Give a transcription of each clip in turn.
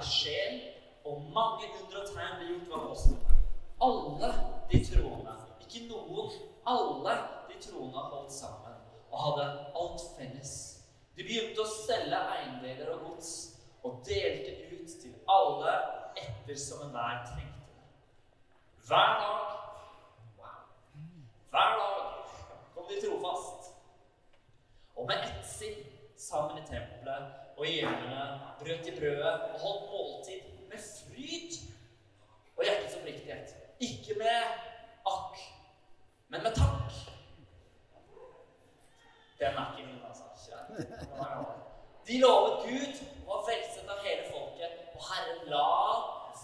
hver sjel, og mange hundre tegn ble gjort ved apostlene. Alle de troende, ikke noen, alle de troende holdt sammen og hadde alt felles. De begynte å selge eiendeler og gods og delte ut til alle etter som enhver trengte det. Hver dag Hver dag kom de trofast. Og med ett sinn sammen i tempelet og hjemmene brøt i brødet og holdt måltid med fryd og hjertets oppriktighet. Ikke med akk, men med takk. Den er ikke min, altså. De lovet Gud og var velset av hele folket, og Herren la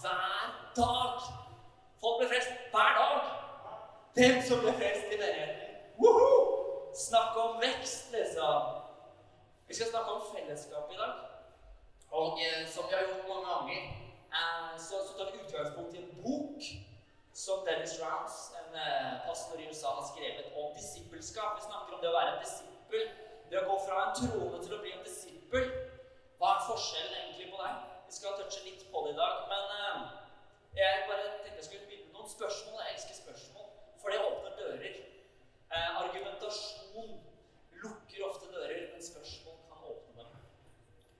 hver dag Folk ble frelst hver dag. Den som ble frelst i menigheten. Woohoo! Snakk om vekst, liksom. Vi skal snakke om fellesskap i dag. Og eh, som vi har gjort mange ganger, eh, så, så tar vi utgangspunkt i en bok som Dennis Rounds, en eh, pastor i USA, har skrevet om disippelskap. Vi snakker om det å være en disippel. Det å gå fra en troende til å bli en disippel. Hva er forskjellen egentlig på det? Vi skal touche litt på det i dag. Men eh, jeg bare tenkte jeg skulle begynne med noen spørsmål. Jeg elsker spørsmål, for det åpner dører. Eh, argumentasjon lukker ofte dører, men spørsmål kan åpne dem.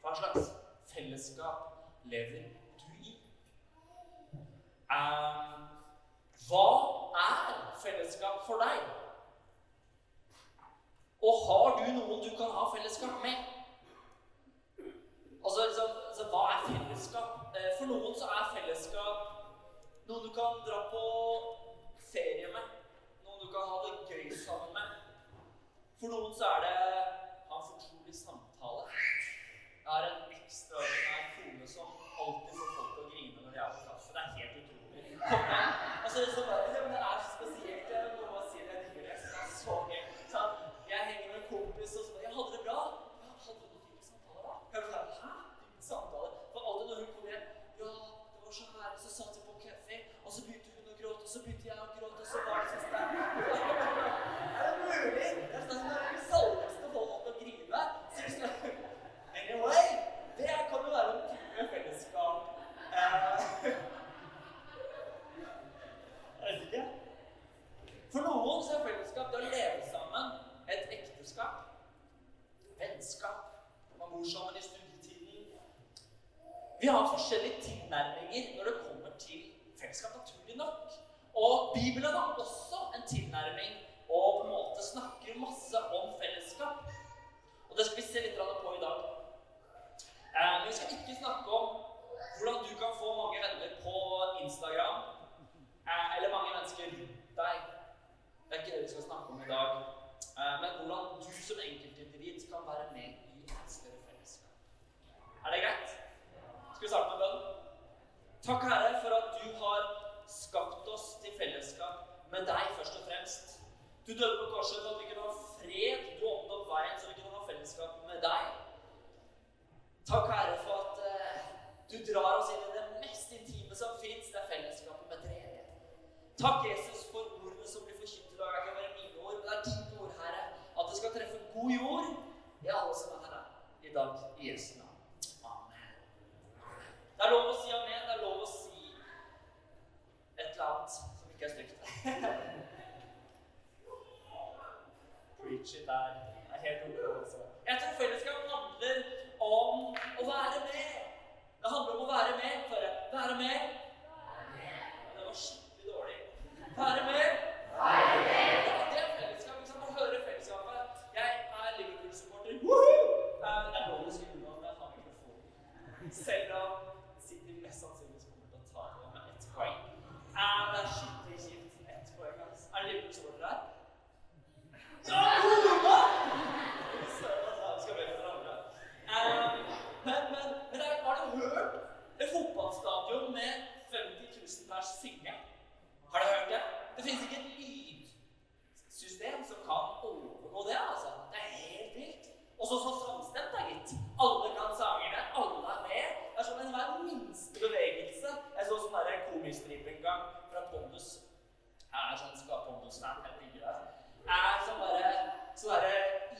Hva slags fellesskap lever du i? Eh, hva er fellesskap for deg? Og har du noen du kan ha fellesskap med? Altså, liksom, altså Hva er fellesskap? Eh, For noen så er fellesskap noen du kan dra på ferie med. Noen du kan ha det gøy sammen med. For noen så er det ha en fortrolig samtale. Jeg har en ekstraordinær kone som alltid får folk til å grine når de er på kaffe. Det er helt utrolig. Kom igjen. Altså, det, er så bare, ja, men det er så spesielt. Jeg må bare si det. Jeg digger det. Det er så gøy. Sånn, jeg henger med en kompis og så bare Jeg hadde det bra. Ja, hadde du noen dype samtaler, da? Jeg var sånn, Hæ? Dype samtaler? For alltid når hun kom hjem Ja, det var så herlig. Så satt vi på kaffe, og så begynte hun å gråte, og så begynte jeg å gråte, og så var det så sterkt. Er det mulig? Det er sånn at de salgeste får folk til å grine. Så liksom, Anyway, det kan jo være en type fellesskap. Eh, jeg vet ikke. For noen så er fellesskap det å leve sammen. Et ekteskap. Vennskap. Man bor sammen i studietiden. Vi har forskjellige tilnærminger når det kommer til fellesskap, naturlig nok. Og Bibelen har også en tilnærming og på en måte snakker masse om fellesskap. Og det skal vi se litt på i dag. Eh, Men vi skal ikke snakke om hvordan du kan få mange venner på Instagram. eh, Eller mange mennesker rundt deg. Det er ikke det vi skal snakke om i dag. Eh, Men hvordan du som enkeltindivid kan være med i et større fellesskap. Er det greit? Skal vi starte med bønn? Takk, Herre, for at du har skapt oss til fellesskap med deg først og fremst. Du døde på korset for at vi kunne ha fred. Du åpnet opp veien så vi kunne ha fellesskap med deg. Takk, Herre, for at uh, du drar oss inn i det mest intime som fins, det er fellesskapet med treenigheten. Takk, Jesus, for ordene som blir forkynt i dag. Det kan være mine ord, men det er dine ord, Herre. At det skal treffe god jord i alle som er her i dag, i Jesu navn. Det er lov å si amen. Det er lov å si et eller annet som ikke er stygt. Preach it. Det er helt ok. også. Jeg tror fellesskap handler om å være med. Det handler om å være med. Bare være med. Det var skikkelig dårlig. Være med. Være det er fellesskap. Ikke sant? Å høre fellesskapet. Jeg er Liverpool-supporter. Woohoo! Eh, Det er lov å skrive noe, men jeg har mikrofonen. Selv om City mest sannsynlig kommer til å ta det med ett poeng. Eh, Det er skikkelig kjipt. Ett poeng, ass. Er det Liverpool-supporter her? Ja, Roma! Søren, altså. Vi skal be for hverandre. Eh, Men, men, men jeg har du hørt et fotballstadion med 50 000 pers synge? Har du hørt det? Det finnes ikke et lydsystem som kan overgå det, altså. Det er helt vilt. Og så så samstemt, da, gitt. Alle kan sangene, alle er med. Det er som enhver minste bevegelse. Jeg så sånn der komistripp en gang fra Pondus Almås-fan helt digger det, er sånn derre sånn derre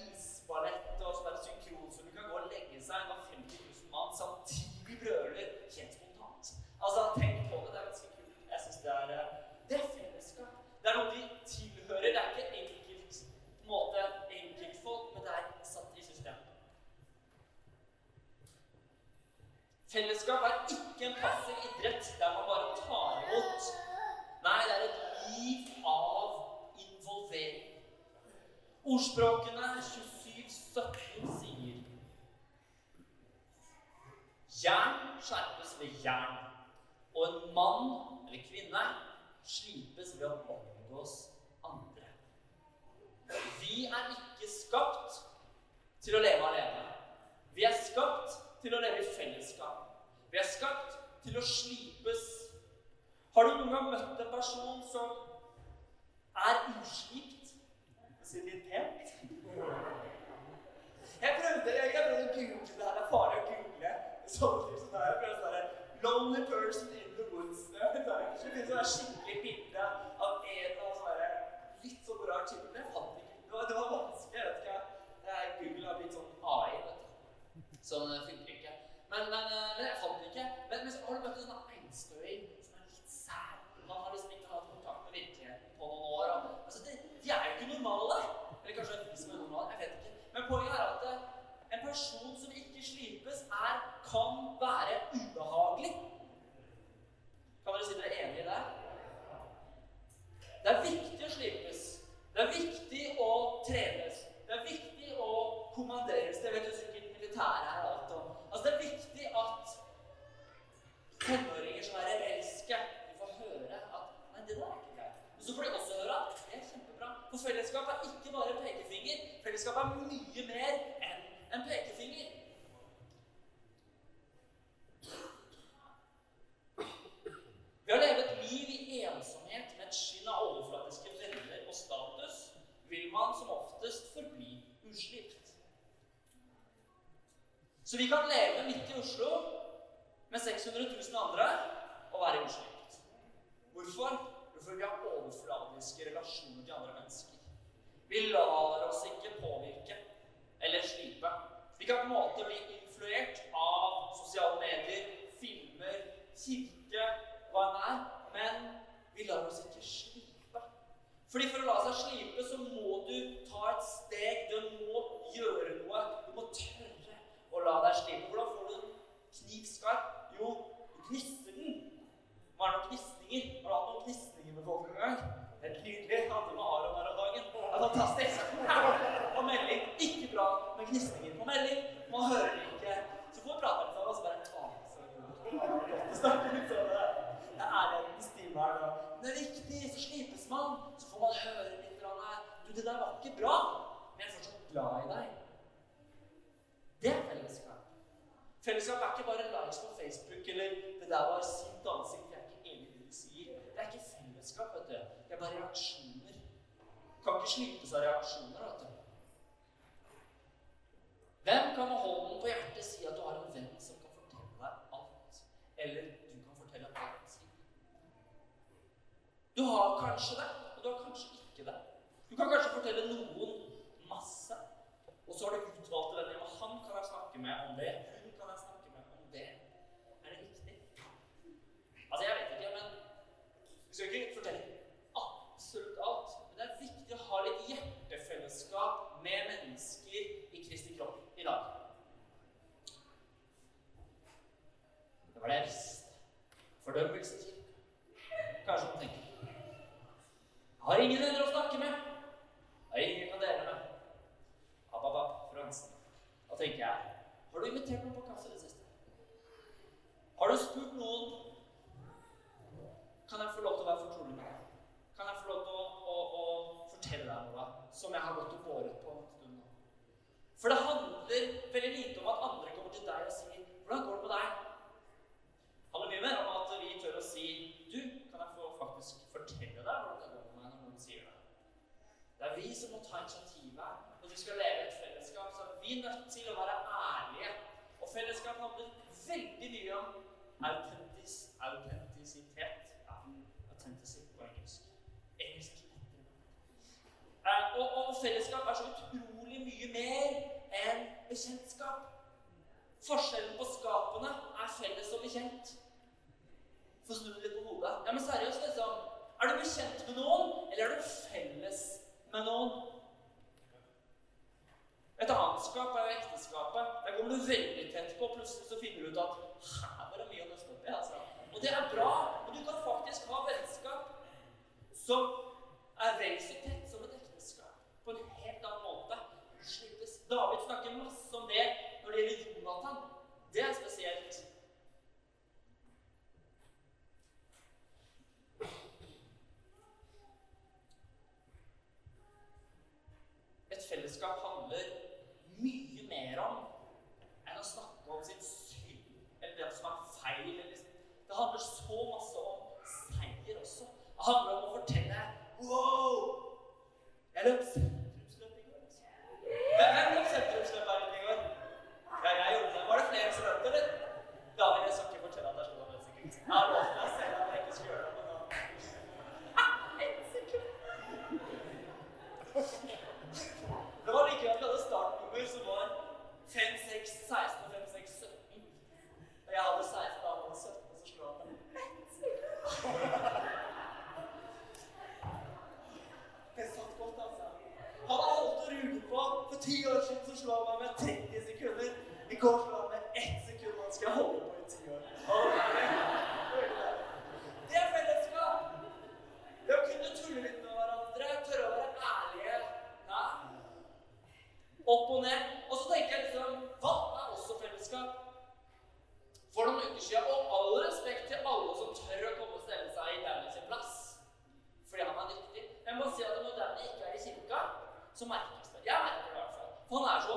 isballett og sånn derre synkron så du kan gå og legge seg når 50 000 mann samtidig brøler helt spontant. Altså, tenk på det. Det er ganske kult. Jeg syns det er eh, Det er fellesskap. Det er noe vi tilhører. Det er ikke enkelt på en måte enkeltfolk, men det er satt i system. Fellesskap er ikke en passiv idrett der man bare tar imot. Nei, det er et liv av involvering. Ordspråkene 2717 sier Jern skjerpes ved jern, og en mann eller kvinne slipes ved å omgås andre. Vi er ikke skapt til å leve alene. Vi er skapt til å leve i fellesskap. Vi er skapt til å slipes. Har du noen gang møtt en person som er uslipt? Sier de pent. Jeg prøvde, jeg prøvde å google det her. Det er farlig å google Sånn, sånn, som det det er Lonely person in the woods. Det finnes et skikkelig bilde av en av sånne litt sånn rar type. Det fant ikke. Det var, det var vanskelig. Jeg vet ikke. Eh, Google har blitt sånn AI, vet du. Sånn eh, funker ikke. Men, men, eh, men jeg fant det ikke. Men, men har du møtt en sånn einstøing som er litt sær? Man har liksom ikke hatt kontakt med virkeligheten på noen år. Altså, de, de er jo ikke normale. Eller kanskje de som er normale. Jeg vet ikke. Men poenget er at eh, en person som ikke slipes, er, kan være ubehagelig. Kan dere si dere er enig i det? Det er viktig å slipes. Det er viktig å trenes. Det er viktig å kommanderes. Det vet du sikkert militæret er alt om. Altså, det er viktig at tenåringer som er rebelske, de får høre at Nei, det der er ikke greit. Men så får de også høre at det er kjempebra. For fellesskap er ikke bare pekefinger. Fellesskap er mye mer enn en pekefinger. Ved å leve et liv i ensomhet med et skinn av overflatiske venner og status, vil man som oftest forbli uslipt. Så vi kan leve midt i Oslo med 600 000 andre og være uslipt. Hvorfor? Jo, fordi vi har overfladiske relasjoner til andre mennesker. Vi lar oss ikke påvirke eller slipe. Vi kan på en måte bli influert av sosiale medier, filmer, kirke, hva enn er, men vi lar oss ikke slipe. Fordi for å la seg slipe, så må du ta et steg. Du må gjøre noe. Du må tørre å la deg slipe. Hvordan får du den knivskarp? Jo, du knister den. Hva er noen gnisninger? Har du hatt noen gnisninger med folk en gang? Helt nydelig. Hadde med Aron her om dagen. Det er fantastisk. Og melding. Ikke bra med gnisninger på melding. Man hører det ikke. Så får vi prate litt sammen, og så bare Å, så godt å snakke litt sånn. Det er en stime her nå. Men det er viktig, så. Så får man høre litt. Du, det der var ikke bra, men jeg er fortsatt glad i deg. Det er fellesskap. Fellesskap er ikke bare likes på Facebook eller 'det der var sint ansikt', jeg er ikke enig i det du sier. Det er ikke fellesskap, vet du. Det er bare reaksjoner. Kan ikke slipes av reaksjoner, vet du. Hvem kan med hånden på hjertet si at du har en venn som kan fortelle deg alt? Eller du kan fortelle alt sitt? Du har kanskje det, og du har kanskje ikke det. Du kan kanskje fortelle noen masse, og så har du utvalgte den Og han kan jeg snakke med om det. Hun kan jeg snakke med om det. Er det riktig? Altså, jeg vet ikke, men vi skal ikke fortelle absolutt alt. Men det er viktig å ha litt hjertefellesskap med mennesker i Kristi kropp i dag. Det var det jeg visste. Fordømmelse til. Kanskje man tenker har ingen venner å snakke med. Har ingen kan dele med. App, Fransen. Da tenker jeg Har du invitert noen på kaffe i det siste? Har du spurt noen Kan jeg få lov til å være fortrolig med deg? Kan jeg få lov til å, å, å fortelle deg noe som jeg har gått og båret på en stund nå? Forskjellen på skapene er felles og bekjent. Så snur du det på hodet. Ja, men seriøst, liksom. Er du bekjent med noen, eller er du felles med noen? Et annet skap er jo ekteskapet. Der kommer du veldig tett på, og plutselig så finner du ut at her var det mye å nøste opp i. altså. Og det er bra, men du kan faktisk ha vennskap som er vel så fellesskap handler mye mer om enn å snakke om sin synd eller det som er feil. Eller. Det handler så masse om seier også. Det handler om å fortelle Wow! Jeg løp så merkes det. Jeg merker det i hvert fall. For han er så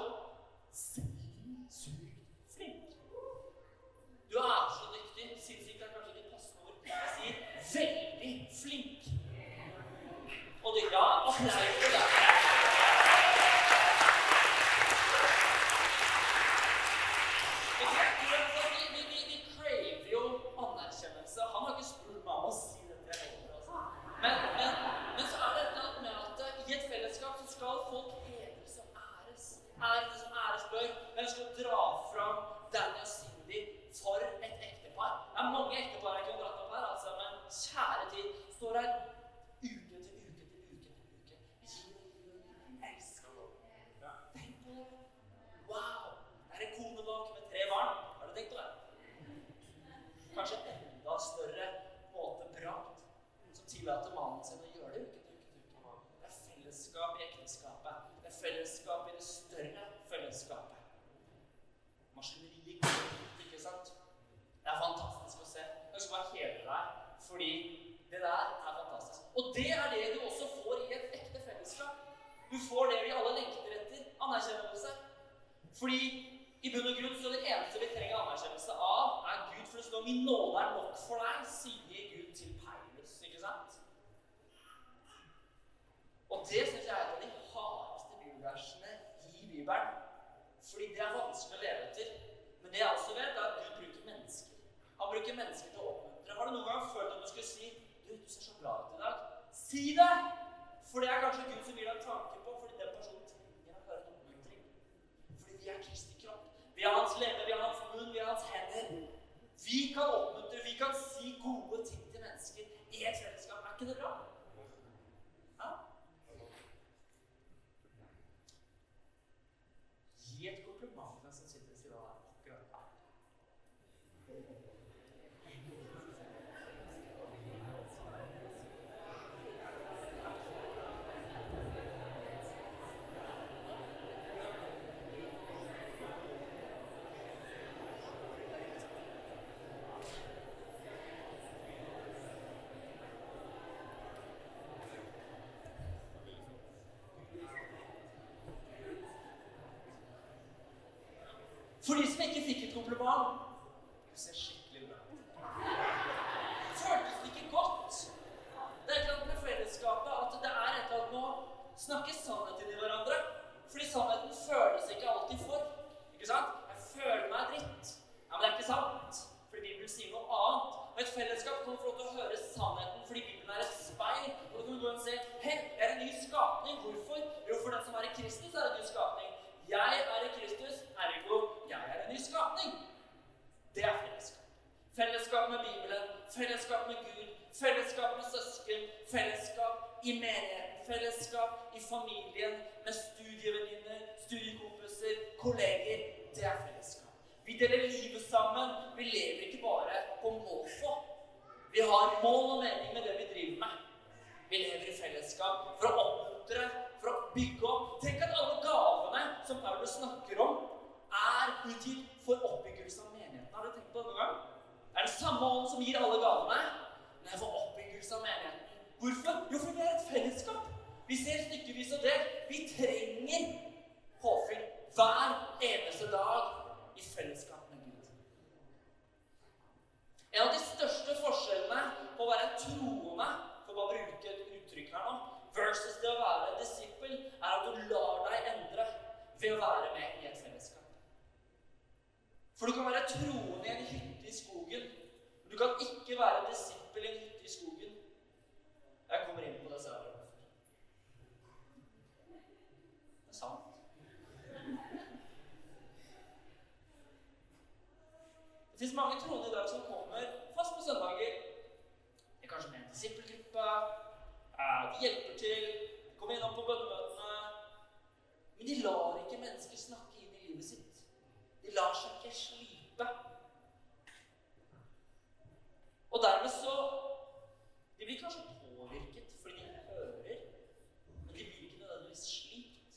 Si det! For det er kanskje Gud som vil ha tanke på, fordi den personen trenger å høre en oppmuntring. Fordi vi er Kristi kropp. Vi har hans leve, vi har hans munn, vi har hans hender. Vi kan oppmuntre. For de som ikke fikk et kompliment, ser stykkevis og delt. Vi trenger påfyll hver eneste dag i fellesskap med Gud. En av de største forskjellene på å være troende, for å bare bruke et uttrykk her nå, versus det å være disippel, er at du lar deg endre ved å være med i et fellesskap. For du kan være troende i en hytte i skogen, men du kan ikke være disippel i en hytte i skogen. Jeg kommer inn på det senere. Det er sant. Det fins mange troende i dag som kommer fast på søndager. De er kanskje med en disippelgruppe. De hjelper til. Kommer innom på bønnemøtene. Men de lar ikke mennesker snakke inn i livet sitt. De lar seg ikke slipe. Og dermed så De blir kanskje påvirket fordi de hører, men de blir ikke nødvendigvis slipt.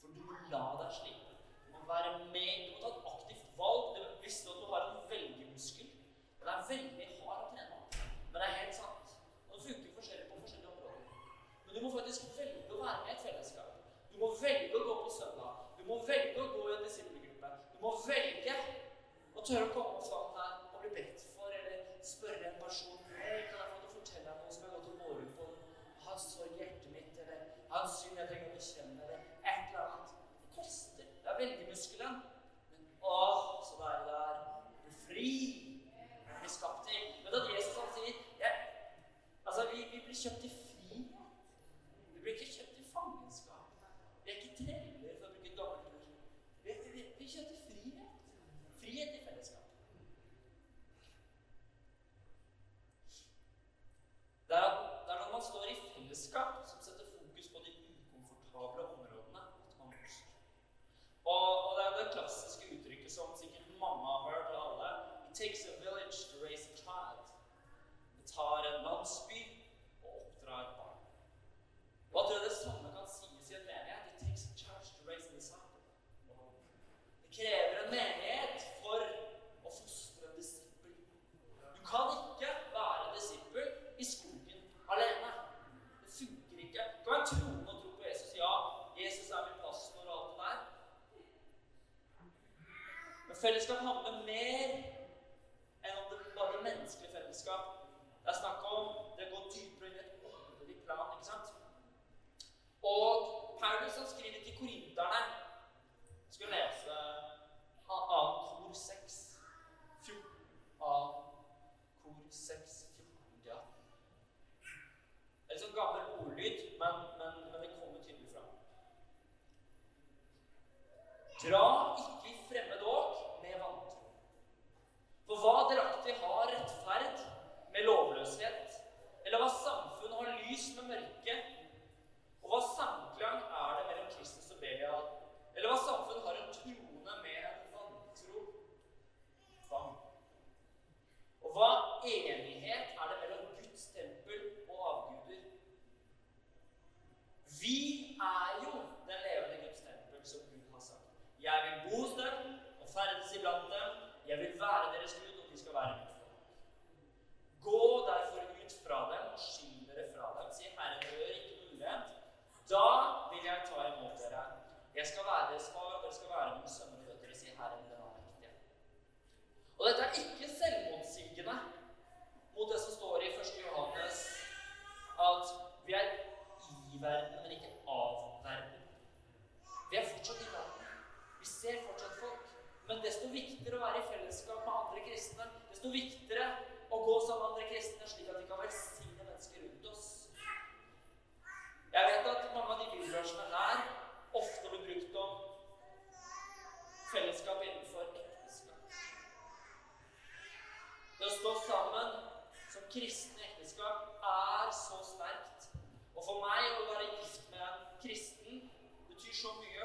For du må la deg slipe. Du må være med. Du må ta et aktivt valg. Det visste du at du har en velgermuskel. Den er veldig hard å trene opp. Men det er helt sant. Og det funker forskjellig på forskjellige områder. Men du må faktisk velge å være med i et fellesskap. Du må velge å gå på søndag. Du må velge å gå i en disippelgruppe. Du må velge å tørre å komme sånn her og bli bedt for, eller spørre en person hey, kan jeg få til fortelle deg noe som jeg har gått og båret på? Han sår hjertet mitt, eller han synd jeg trenger å bekjenne, eller et eller annet. Det koster. Det er veldig Men åh, så deilig det er. Du er fri. Du blir skapt til. Vet du at Jesus han sier jeg, Altså, vi, vi blir kjøpt til frihet. Vi blir ikke kjøpt til fangenskap. Vi er ikke treller, for å bruke et gammelt ord. Vi, vi, vi, vi er kjøpt til frihet. Frihet i fellesskap. Det er, det er når man står i fellesskap som setter fokus på de ukomfortable områdene, at man vokser. Og, og det er det klassiske uttrykket som sikkert mange har hørt av alle. It takes a village to raise a child. Det tar en landsby og oppdra et barn. Og jeg tror det samme kan sies i en menighet. It takes a church to raise a disciple. Det krever en menighet for å fostre en disippel. Du kan ikke være disippel i skogen alene. Det funker ikke. Du kan være troende og tro på Jesus. Ja, Jesus er min pastor og alt det der. Men fellesskap handler mer enn om det bare menneskelige fellesskap. Det er snakk om det går dypere inn i et åndelig plan. ikke sant? Og Paulus som skriver til korinterne skal lese av kor 6, 14. Av kor 6, 14 ja. Det er litt sånn gammel ordlyd, men, men, men det kommer tydelig fram. Dra ikke være deres Gud, og de skal være mitt folk. Gå derfor ut fra dem og skill dere fra dem. Si, Herre, dere gjør ikke noe urett. Da vil jeg ta imot dere. Jeg skal være deres far, og dere skal være noen sønner og døtre. Si, Herre, den er mektig. Og dette er ikke selvmotsigende mot det som står i 1. Johannes, at vi er i verden, men ikke av verden. Vi er fortsatt i verden. Vi ser fortsatt folk. Men desto viktigere å være i fellesskap desto viktigere å gå sammen med andre kristne, slik at de kan velsigne mennesker rundt oss. Jeg vet at mange av de bibelversene her ofte blir brukt om fellesskap innenfor ekteskap. Det å stå sammen som kristne ekteskap er så sterkt. Og for meg å være gift med en kristen betyr så mye.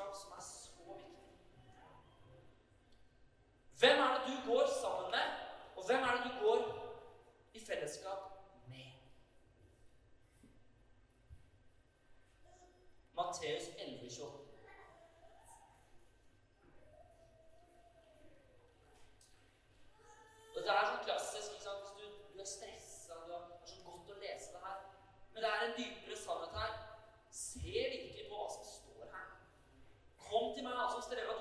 kunnskap som er så viktig. Hvem er det du går sammen med, og hvem er det du går i fellesskap med? Matteus 11. Og Det er sånn klassisk ikke sant? hvis du, du er stressa, det er så godt å lese det her. Men det er en dypere sannhet her. optimál, jsou tedy od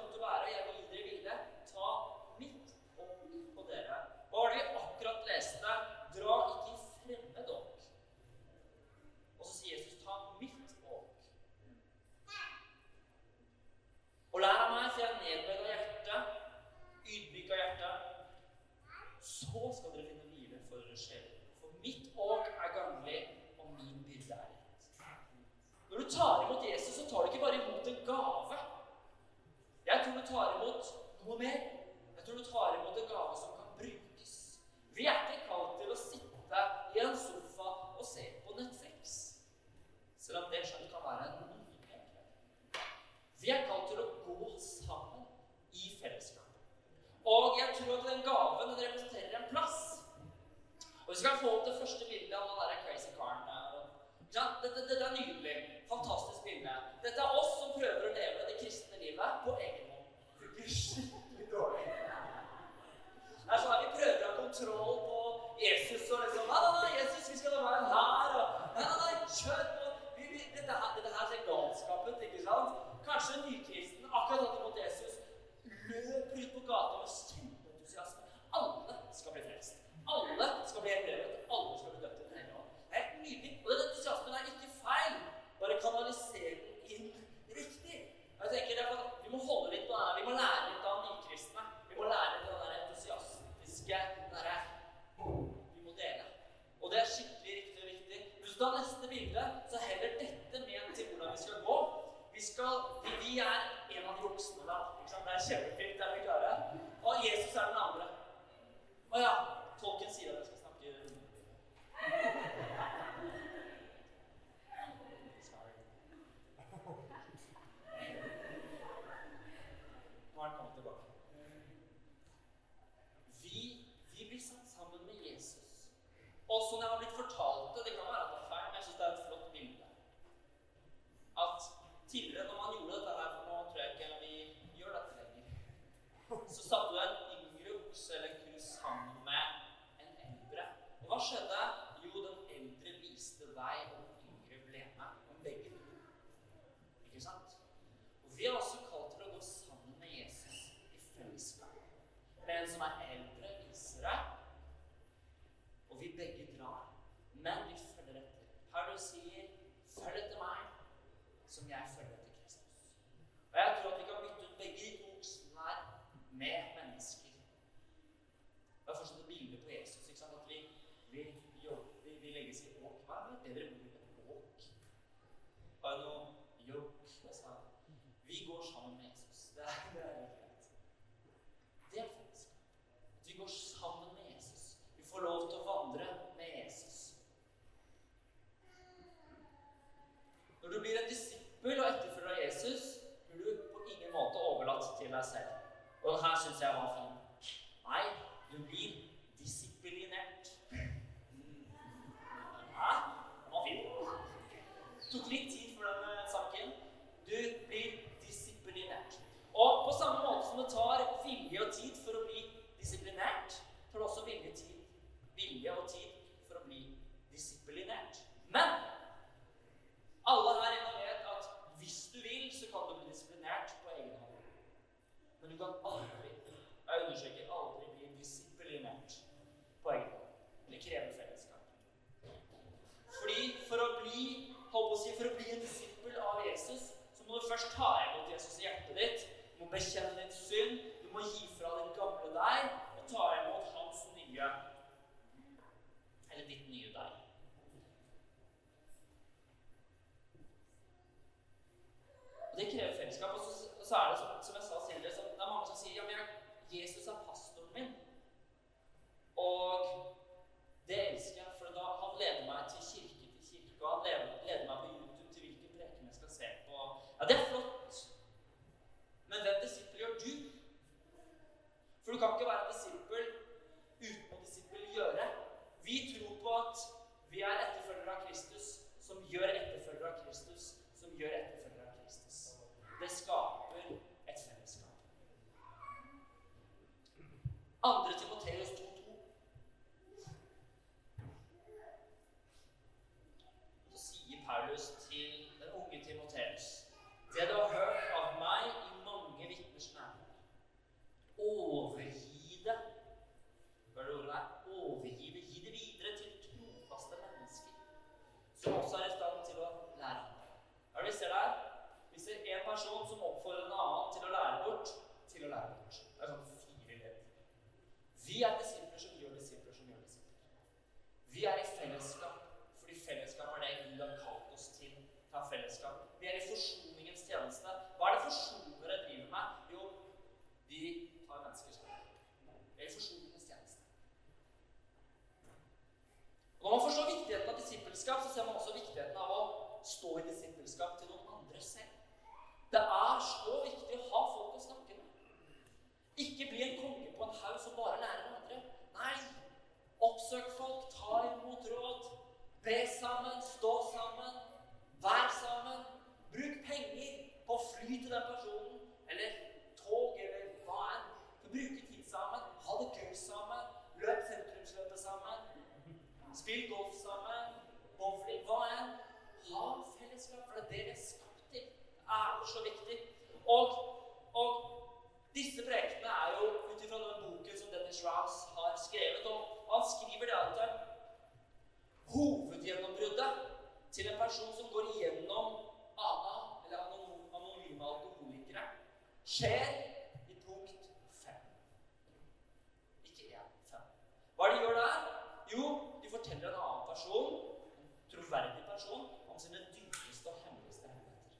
mer. Jeg tror du tar imot en gave som kan brukes. Vi er ikke kalt til å sitte i en sofa og se på Netflix. Selv om det skjønt kan være en nyhet. Vi er kalt til å gå sammen i fellesskap. Og jeg tror at den gaven den representerer en plass. Og vi skal få opp det første bildet av den der crazy karen. Ja, dette, dette, er nydelig. Fantastisk bilde. Dette er oss som prøver å leve det kristne livet på en som er eldre, viser deg. Og vi begge drar, men vi følger etter. Paulus sier Disipel og etterfølger av Jesus blir du på ingen måte overlatt til deg selv. Og den her syns jeg var fint. Spill golf sammen, bowling, hva enn. Ha fellesskap, for det er det vi er skapt til. Det er så viktig. Og, og disse prekene er jo ut ifra den boken som Dennis Rouse har skrevet. Og han skriver det at hovedgjennombruddet til en person som går igjennom ANA, eller anonyme alkoholikere, skjer i punkt fem. Ikke én, fem. Hva er det de gjør der? Jo, de forteller en annen person, en troverdig person, om sine dypeste og hemmeligste hemmeligheter.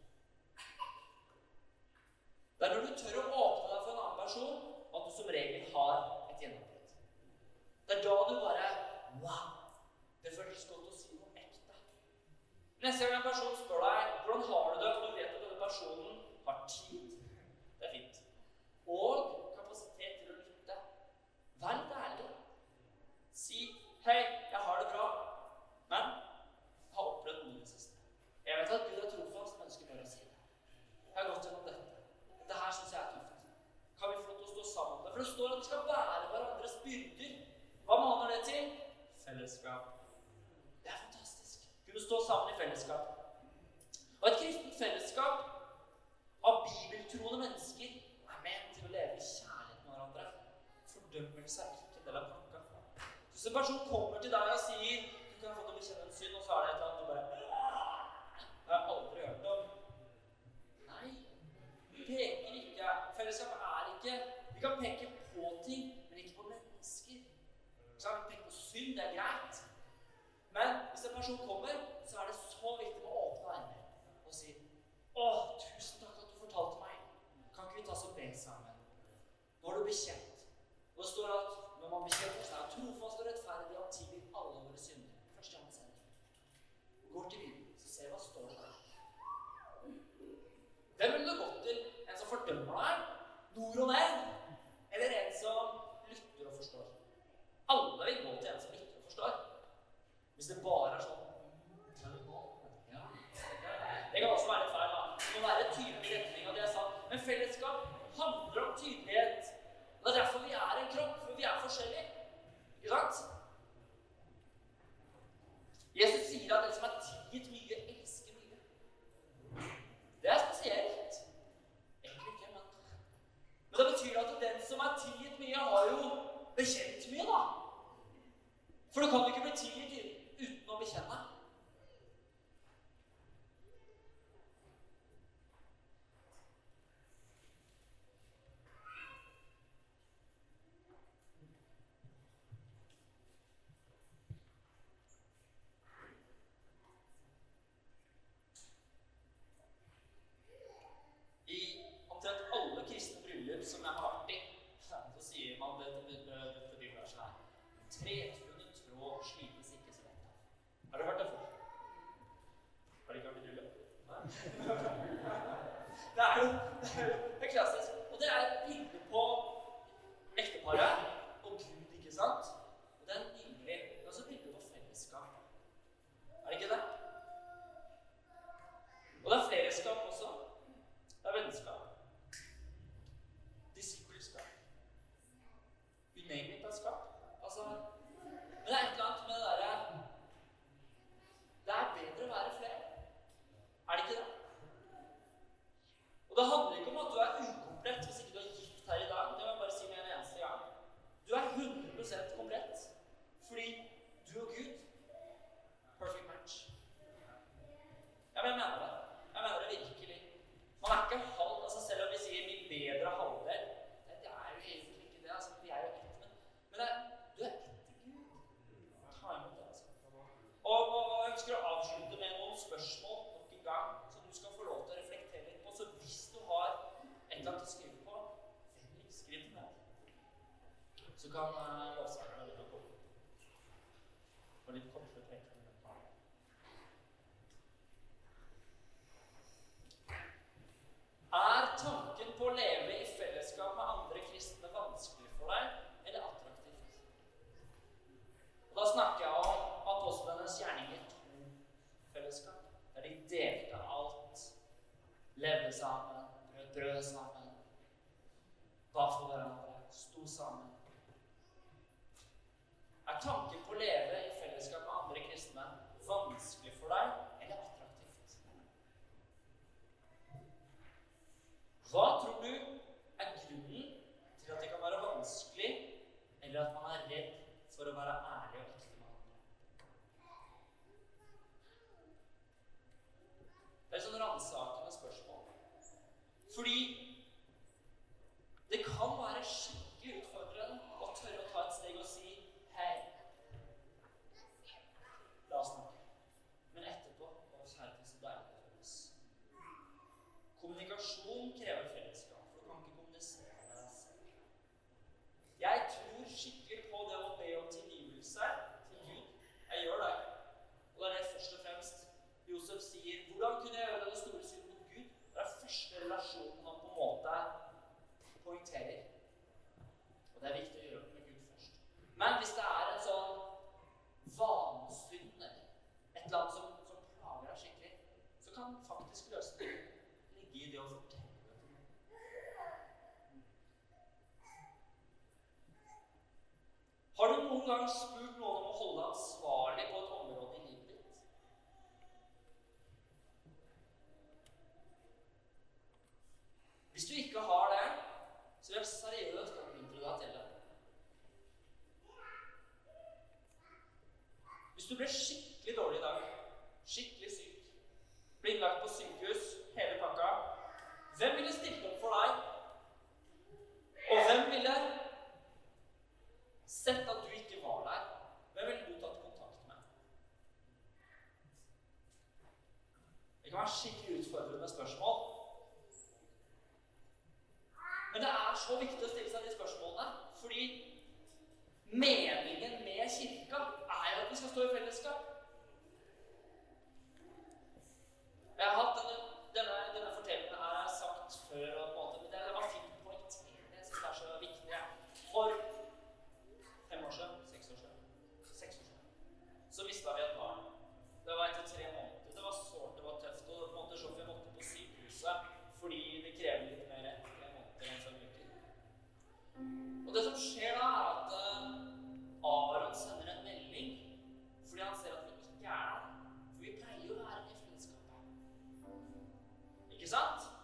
Det er når du tør å åpne deg for en annen person, at du som regel har et gjennombrudd. Det er da du bare Wow! Det føles godt å si noe ekte. Neste gang en person spør deg hvordan har du det, og du vet at denne personen har tid Det er fint. Og kapasitet til å lytte. Vær litt ærlig. Si 'Hei, jeg har det bra, men jeg har opplevd noe i det siste.' 'Jeg vet at Gud er trofast, men ønsker bare å si det.' 'Jeg har gått gjennom dette. Dette her syns jeg er tøft. Kan vi få lov til å stå sammen om det?' For det står at vi skal bære hverandres byrder. Hva maner det til? Fellesskap. Det er fantastisk. Kunne stå sammen i fellesskap. Og et kristent fellesskap av bibeltroende mennesker er ment til å leve i kjærlighet med hverandre. Fordømmelse er ikke en del av pakka. Hvis en person kommer til deg og sier du kan få til å bekjenne en synd, og så er det et eller annet du bare Det har jeg aldri hørt om. Nei. Vi peker ikke Fellesskap er ikke Vi kan peke på ting, men ikke på mennesker. Så kan vi peke på synd, det er greit. Men hvis en person kommer, så er det så viktig med åpne armer og si Å, tusen takk at du fortalte meg. Kan ikke vi ta oss og be sammen? Nå har du bekjent. Og det står at når man bekjenner seg, er trofast og rettferdig og tilgir alle våre synder. Første gang 1. Går til Bibelen, så ser vi hva står der. Hvem ville du gått til? En som fordømmer deg? Nord og ned? Eller en som lytter og forstår? Alle vil gå til en som lytter og forstår. Hvis det bare er sånn. Det kan også være et feil. da. Det må være tydelig retning av det jeg sa. Men fellesskap handler om tydelighet. Det er derfor vi er en kropp, for vi er forskjellige. Ikke sant? free du spurt noen om å holde deg ansvarlig på et område i livet ditt? Hvis du ikke har det, så vil jeg seriøst oppmuntre deg til det. Hvis du blir skikkelig Ikke sant?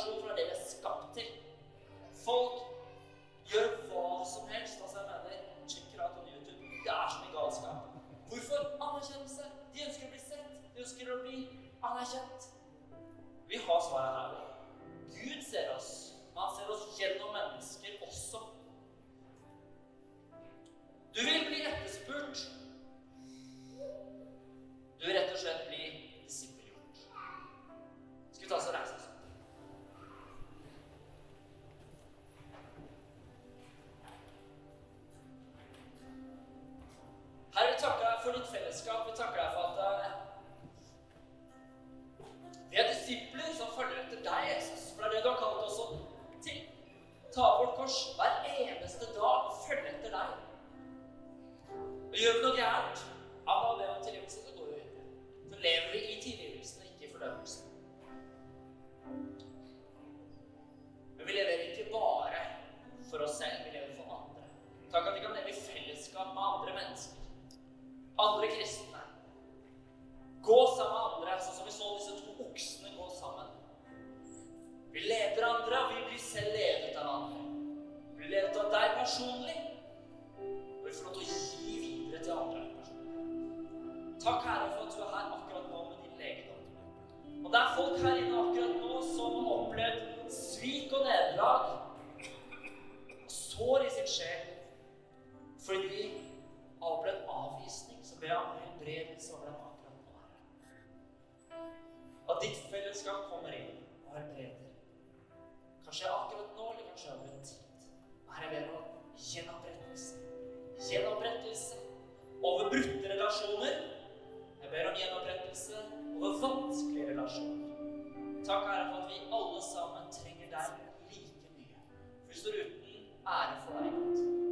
Relasjon fra det vi er skapt til. Folk gjør hva som helst. Altså, jeg mener, sjekk out on YouTube. Det er så mye galskap. Hvorfor anerkjennelse? De ønsker å bli sett. De ønsker å bli anerkjent. Vi har svaret her. Gud ser oss. Han ser oss gjennom mennesker også. Du vil bli etterspurt. Du vil rett og slett bli disippelgjort. Skal vi ta oss og reise oss for ditt fellesskap. Vi leder andre, og vi blir selv ledet av andre. Vi blir ledet av deg personlig, og vi får lov til å gi videre til andre personlig. Takk, Herre, for at du er her akkurat nå med din legedom. Og det er folk her inne akkurat nå som har opplevd svik og nederlag og sår i sin sjel fordi de har opplevd avvisning. Så ber jeg om helbredelse over dem akkurat nå. At ditt fellesskap kommer inn og helbreder. Kanskje akkurat nå, eller kanskje over en tid. Her jeg ber om gjenopprettelse. Gjenopprettelse over brutte relasjoner. Jeg ber om gjenopprettelse over vanskelige relasjoner. Takk, Herre, for at vi alle sammen trenger deg like mye. For vi står uten ære for deg.